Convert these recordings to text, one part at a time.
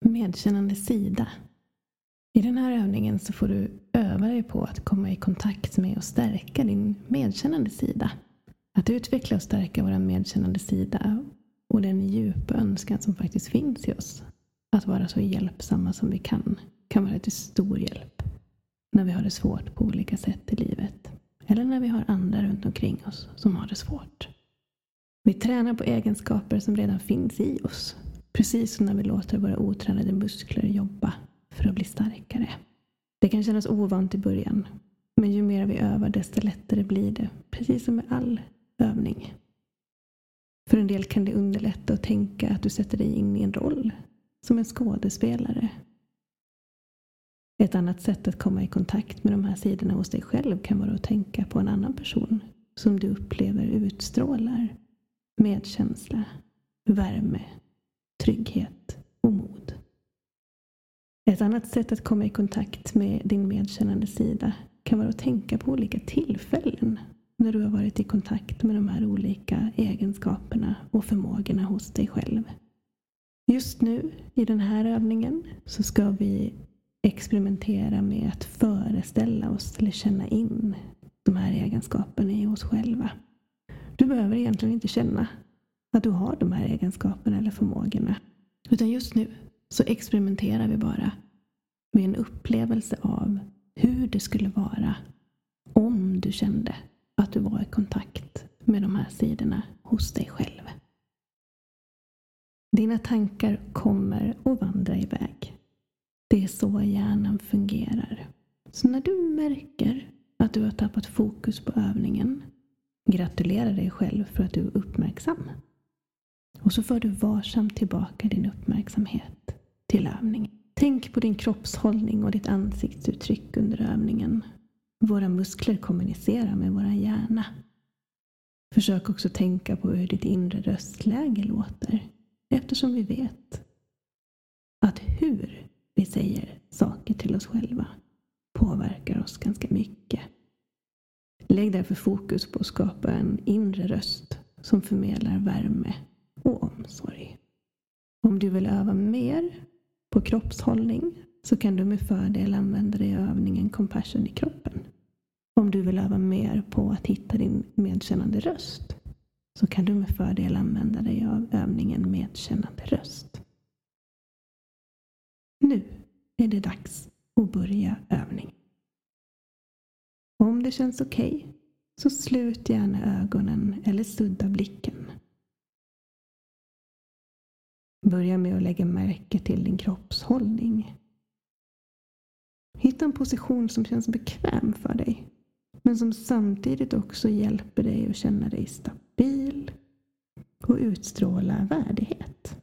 medkännande sida. I den här övningen så får du öva dig på att komma i kontakt med och stärka din medkännande sida. Att utveckla och stärka vår medkännande sida och den djupa önskan som faktiskt finns i oss. Att vara så hjälpsamma som vi kan kan vara till stor hjälp när vi har det svårt på olika sätt i livet. Eller när vi har andra runt omkring oss som har det svårt. Vi tränar på egenskaper som redan finns i oss. Precis som när vi låter våra otränade muskler jobba för att bli starkare. Det kan kännas ovant i början. Men ju mer vi övar desto lättare blir det. Precis som med all övning. För en del kan det underlätta att tänka att du sätter dig in i en roll. Som en skådespelare. Ett annat sätt att komma i kontakt med de här sidorna hos dig själv kan vara att tänka på en annan person som du upplever utstrålar medkänsla, värme, trygghet och mod. Ett annat sätt att komma i kontakt med din medkännande sida kan vara att tänka på olika tillfällen när du har varit i kontakt med de här olika egenskaperna och förmågorna hos dig själv. Just nu i den här övningen så ska vi experimentera med att föreställa oss eller känna in de här egenskaperna i oss själva. Du behöver egentligen inte känna att du har de här egenskaperna eller förmågorna. Utan just nu så experimenterar vi bara med en upplevelse av hur det skulle vara om du kände att du var i kontakt med de här sidorna hos dig själv. Dina tankar kommer att vandra iväg. Det är så hjärnan fungerar. Så när du märker att du har tappat fokus på övningen, gratulera dig själv för att du är uppmärksam. Och så för du varsamt tillbaka din uppmärksamhet till övningen. Tänk på din kroppshållning och ditt ansiktsuttryck under övningen. Våra muskler kommunicerar med våra hjärna. Försök också tänka på hur ditt inre röstläge låter. Eftersom vi vet att hur vi säger saker till oss själva påverkar oss ganska mycket. Lägg därför fokus på att skapa en inre röst som förmedlar värme och omsorg. Om du vill öva mer på kroppshållning så kan du med fördel använda dig av övningen Compassion i kroppen. Om du vill öva mer på att hitta din medkännande röst så kan du med fördel använda dig av övningen medkännande röst. Nu är det dags att börja övningen. Om det känns okej okay, så slut gärna ögonen eller sudda blicken. Börja med att lägga märke till din kroppshållning. Hitta en position som känns bekväm för dig. Men som samtidigt också hjälper dig att känna dig stabil och utstråla värdighet.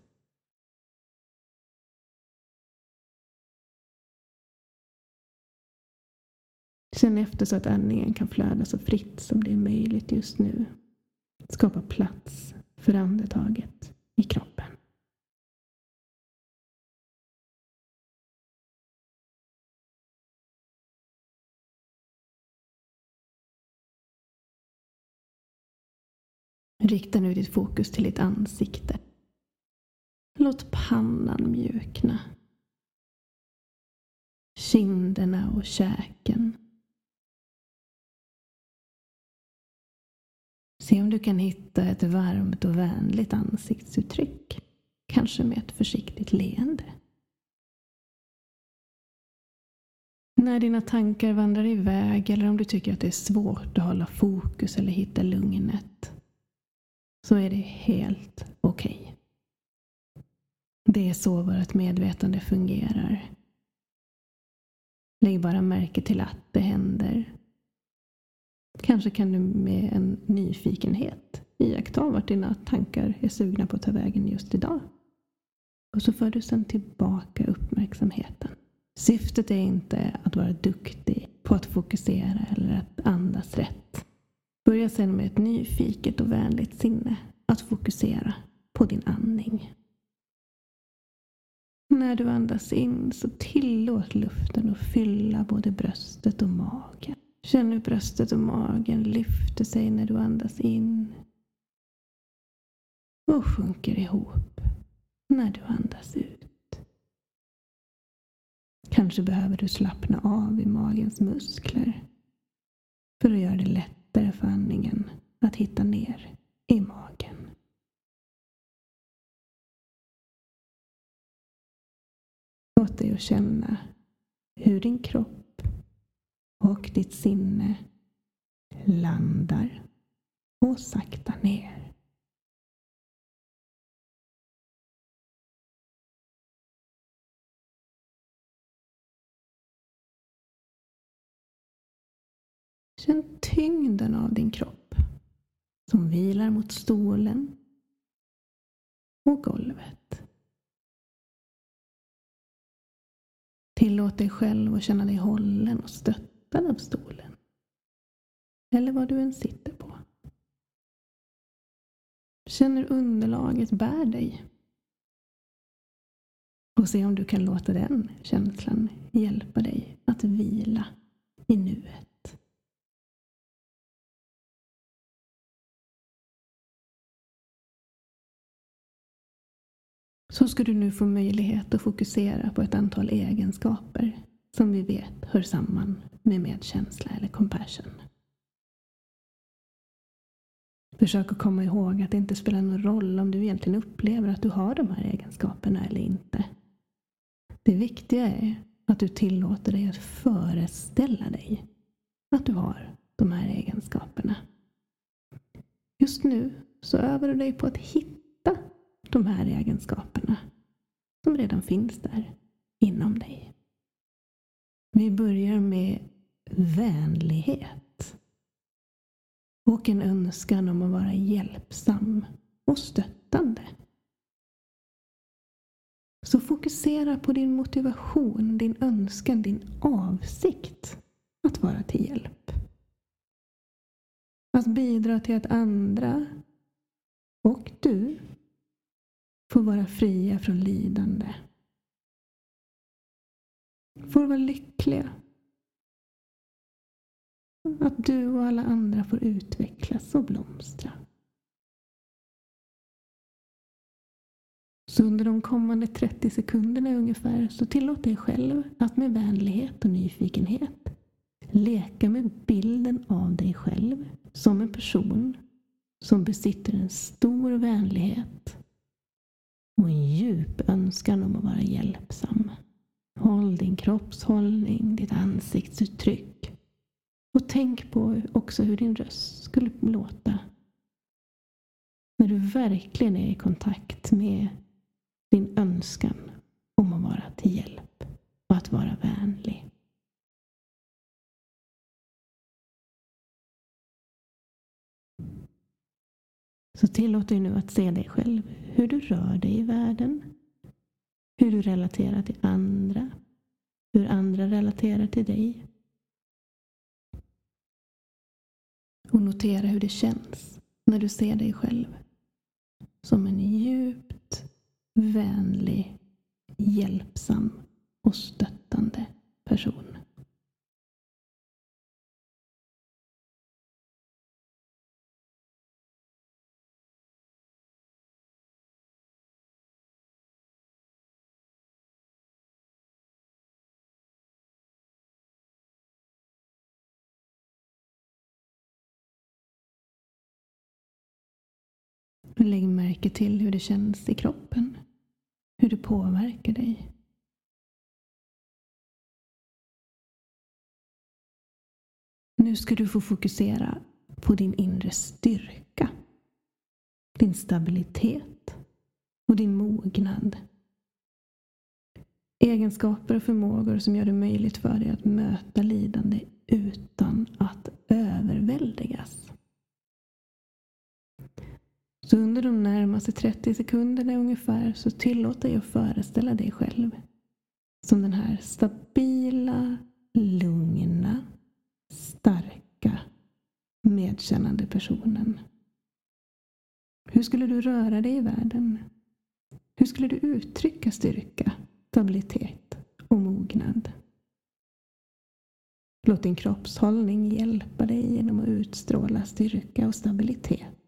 Känn efter så att andningen kan flöda så fritt som det är möjligt just nu. Skapa plats för andetaget i kroppen. Rikta nu ditt fokus till ditt ansikte. Låt pannan mjukna. Kinderna och käken. Se om du kan hitta ett varmt och vänligt ansiktsuttryck. Kanske med ett försiktigt leende. När dina tankar vandrar iväg eller om du tycker att det är svårt att hålla fokus eller hitta lugnet så är det helt okej. Okay. Det är så vårt medvetande fungerar. Lägg bara märke till att det händer. Kanske kan du med en nyfikenhet iaktta vart dina tankar är sugna på att ta vägen just idag. Och så för du sedan tillbaka uppmärksamheten. Syftet är inte att vara duktig på att fokusera eller att andas rätt. Börja sedan med ett nyfiket och vänligt sinne att fokusera på din andning. När du andas in så tillåt luften att fylla både bröstet och magen. Känn hur bröstet och magen lyfter sig när du andas in och sjunker ihop när du andas ut. Kanske behöver du slappna av i magens muskler för att göra det lättare för andningen att hitta ner i magen. Låt dig att känna hur din kropp och ditt sinne landar och sakta ner. Känn tyngden av din kropp som vilar mot stolen och golvet. Tillåt dig själv att känna dig hållen och stöttad av stolen. Eller vad du än sitter på. Känn hur underlaget bär dig. Och se om du kan låta den känslan hjälpa dig att vila i nuet. Så ska du nu få möjlighet att fokusera på ett antal egenskaper som vi vet hör samman med medkänsla eller compassion. Försök att komma ihåg att det inte spelar någon roll om du egentligen upplever att du har de här egenskaperna eller inte. Det viktiga är att du tillåter dig att föreställa dig att du har de här egenskaperna. Just nu så övar du dig på att hitta de här egenskaperna som redan finns där inom dig. Vi börjar med vänlighet och en önskan om att vara hjälpsam och stöttande. Så fokusera på din motivation, din önskan, din avsikt att vara till hjälp. Att bidra till att andra och du får vara fria från lidande. Får vara lyckliga. Att du och alla andra får utvecklas och blomstra. Så under de kommande 30 sekunderna ungefär så tillåt dig själv att med vänlighet och nyfikenhet leka med bilden av dig själv som en person som besitter en stor vänlighet och en djup önskan om att vara hjälpsam. Håll din kroppshållning, ditt ansiktsuttryck. Och tänk på också hur din röst skulle låta när du verkligen är i kontakt med din önskan om att vara till hjälp Så tillåt dig nu att se dig själv, hur du rör dig i världen, hur du relaterar till andra, hur andra relaterar till dig. Och notera hur det känns när du ser dig själv som en djupt vänlig, hjälpsam och stöttande person. Men Lägg märke till hur det känns i kroppen. Hur det påverkar dig. Nu ska du få fokusera på din inre styrka. Din stabilitet och din mognad. Egenskaper och förmågor som gör det möjligt för dig att möta lidande utan att överväldigas. Så under de närmaste 30 sekunderna ungefär så tillåt dig att föreställa dig själv som den här stabila, lugna, starka, medkännande personen. Hur skulle du röra dig i världen? Hur skulle du uttrycka styrka, stabilitet och mognad? Låt din kroppshållning hjälpa dig genom att utstråla styrka och stabilitet.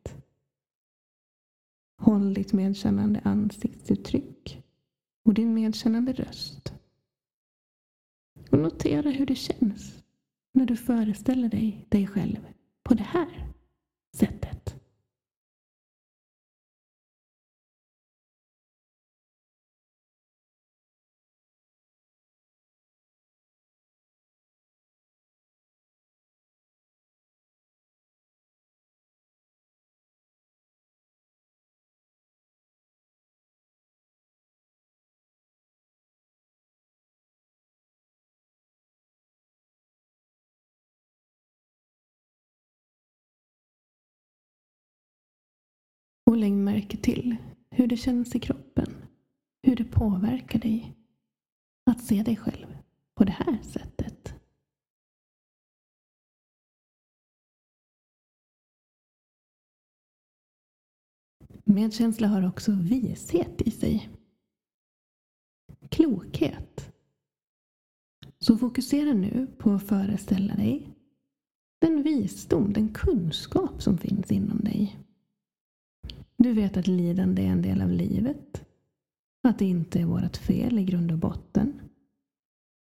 Håll ditt medkännande ansiktsuttryck och din medkännande röst. och notera hur det känns när du föreställer dig dig själv på det här sättet. Och lägg märke till hur det känns i kroppen. Hur det påverkar dig att se dig själv på det här sättet. Medkänsla har också vishet i sig. Klokhet. Så fokusera nu på att föreställa dig den visdom, den kunskap som finns inom dig. Du vet att lidande är en del av livet. Att det inte är vårt fel i grund och botten.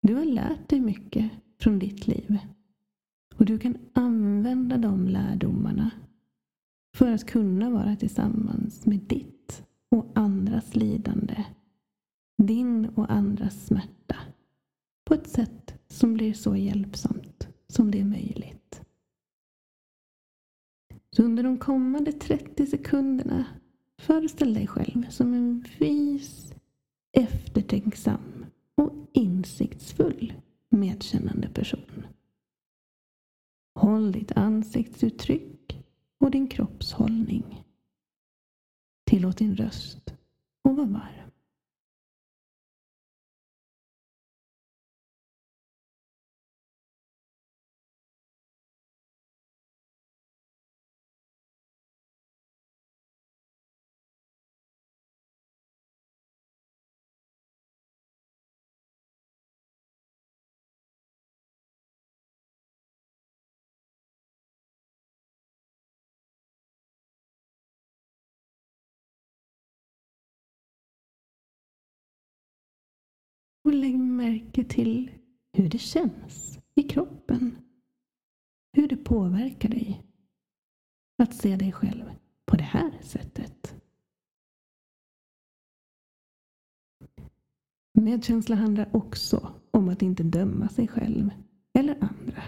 Du har lärt dig mycket från ditt liv. Och du kan använda de lärdomarna för att kunna vara tillsammans med ditt och andras lidande. Din och andras smärta. På ett sätt som blir så hjälpsamt som det är möjligt. Så under de kommande 30 sekunderna föreställ dig själv som en vis, eftertänksam och insiktsfull medkännande person. Håll ditt ansiktsuttryck och din kroppshållning. Tillåt din röst att vara varm. Och lägg märke till hur det känns i kroppen. Hur det påverkar dig att se dig själv på det här sättet. Medkänsla handlar också om att inte döma sig själv eller andra.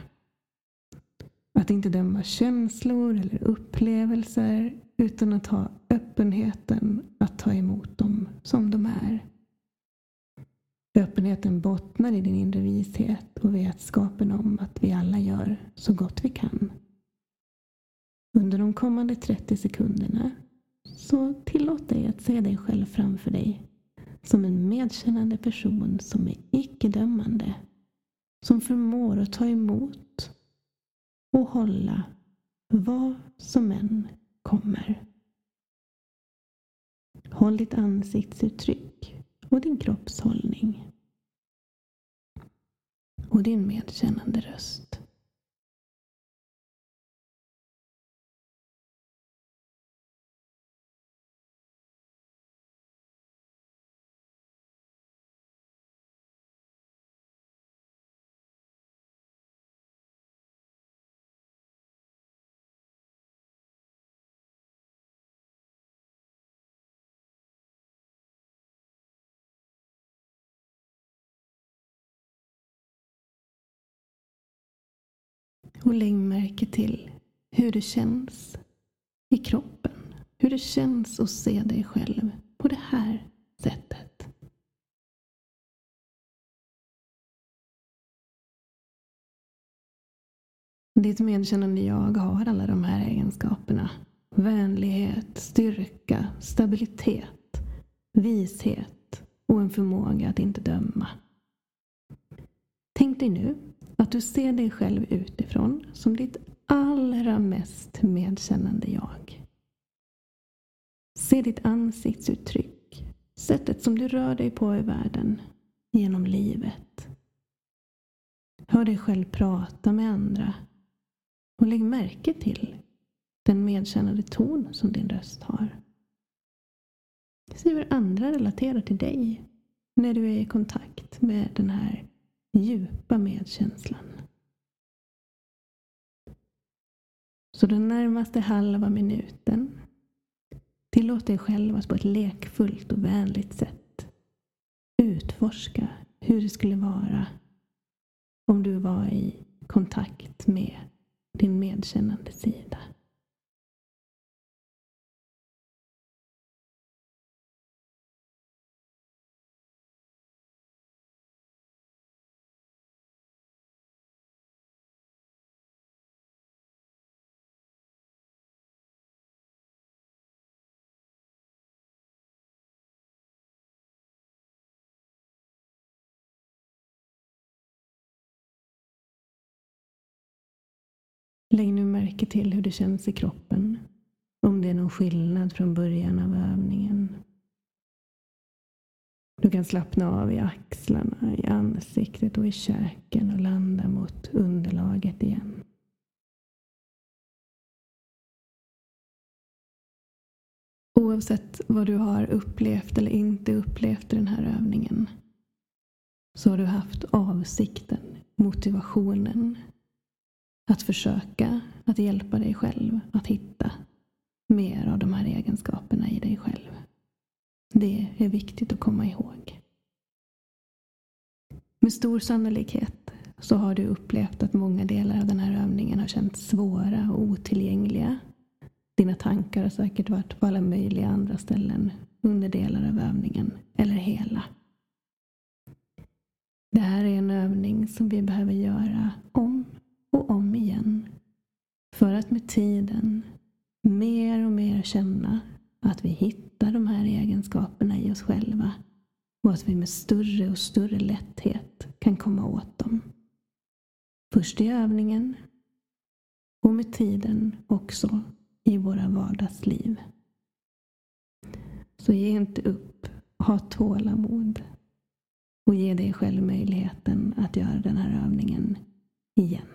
Att inte döma känslor eller upplevelser utan att ha öppenheten att ta emot dem som de är. Öppenheten bottnar i din inre vishet och vetskapen om att vi alla gör så gott vi kan. Under de kommande 30 sekunderna så tillåt dig att se dig själv framför dig som en medkännande person som är icke-dömande. Som förmår att ta emot och hålla vad som än kommer. Håll ditt ansiktsuttryck och din kroppshållning. Och din medkännande röst. Och lägg märke till hur det känns i kroppen. Hur det känns att se dig själv på det här sättet. Ditt medkännande jag har alla de här egenskaperna. Vänlighet, styrka, stabilitet, vishet och en förmåga att inte döma. Tänk dig nu att du ser dig själv utifrån som ditt allra mest medkännande jag. Se ditt ansiktsuttryck, sättet som du rör dig på i världen, genom livet. Hör dig själv prata med andra och lägg märke till den medkännande ton som din röst har. Se hur andra relaterar till dig när du är i kontakt med den här djupa medkänslan. Så den närmaste halva minuten tillåt dig själv att på ett lekfullt och vänligt sätt utforska hur det skulle vara om du var i kontakt med din medkännande sida. Lägg nu märke till hur det känns i kroppen. Om det är någon skillnad från början av övningen. Du kan slappna av i axlarna, i ansiktet och i käken och landa mot underlaget igen. Oavsett vad du har upplevt eller inte upplevt i den här övningen så har du haft avsikten, motivationen att försöka att hjälpa dig själv att hitta mer av de här egenskaperna i dig själv. Det är viktigt att komma ihåg. Med stor sannolikhet så har du upplevt att många delar av den här övningen har känts svåra och otillgängliga. Dina tankar har säkert varit på alla möjliga andra ställen under delar av övningen, eller hela. Det här är en övning som vi behöver göra om och om igen. För att med tiden mer och mer känna att vi hittar de här egenskaperna i oss själva och att vi med större och större lätthet kan komma åt dem. Först i övningen och med tiden också i våra vardagsliv. Så ge inte upp, ha tålamod och ge dig själv möjligheten att göra den här övningen igen.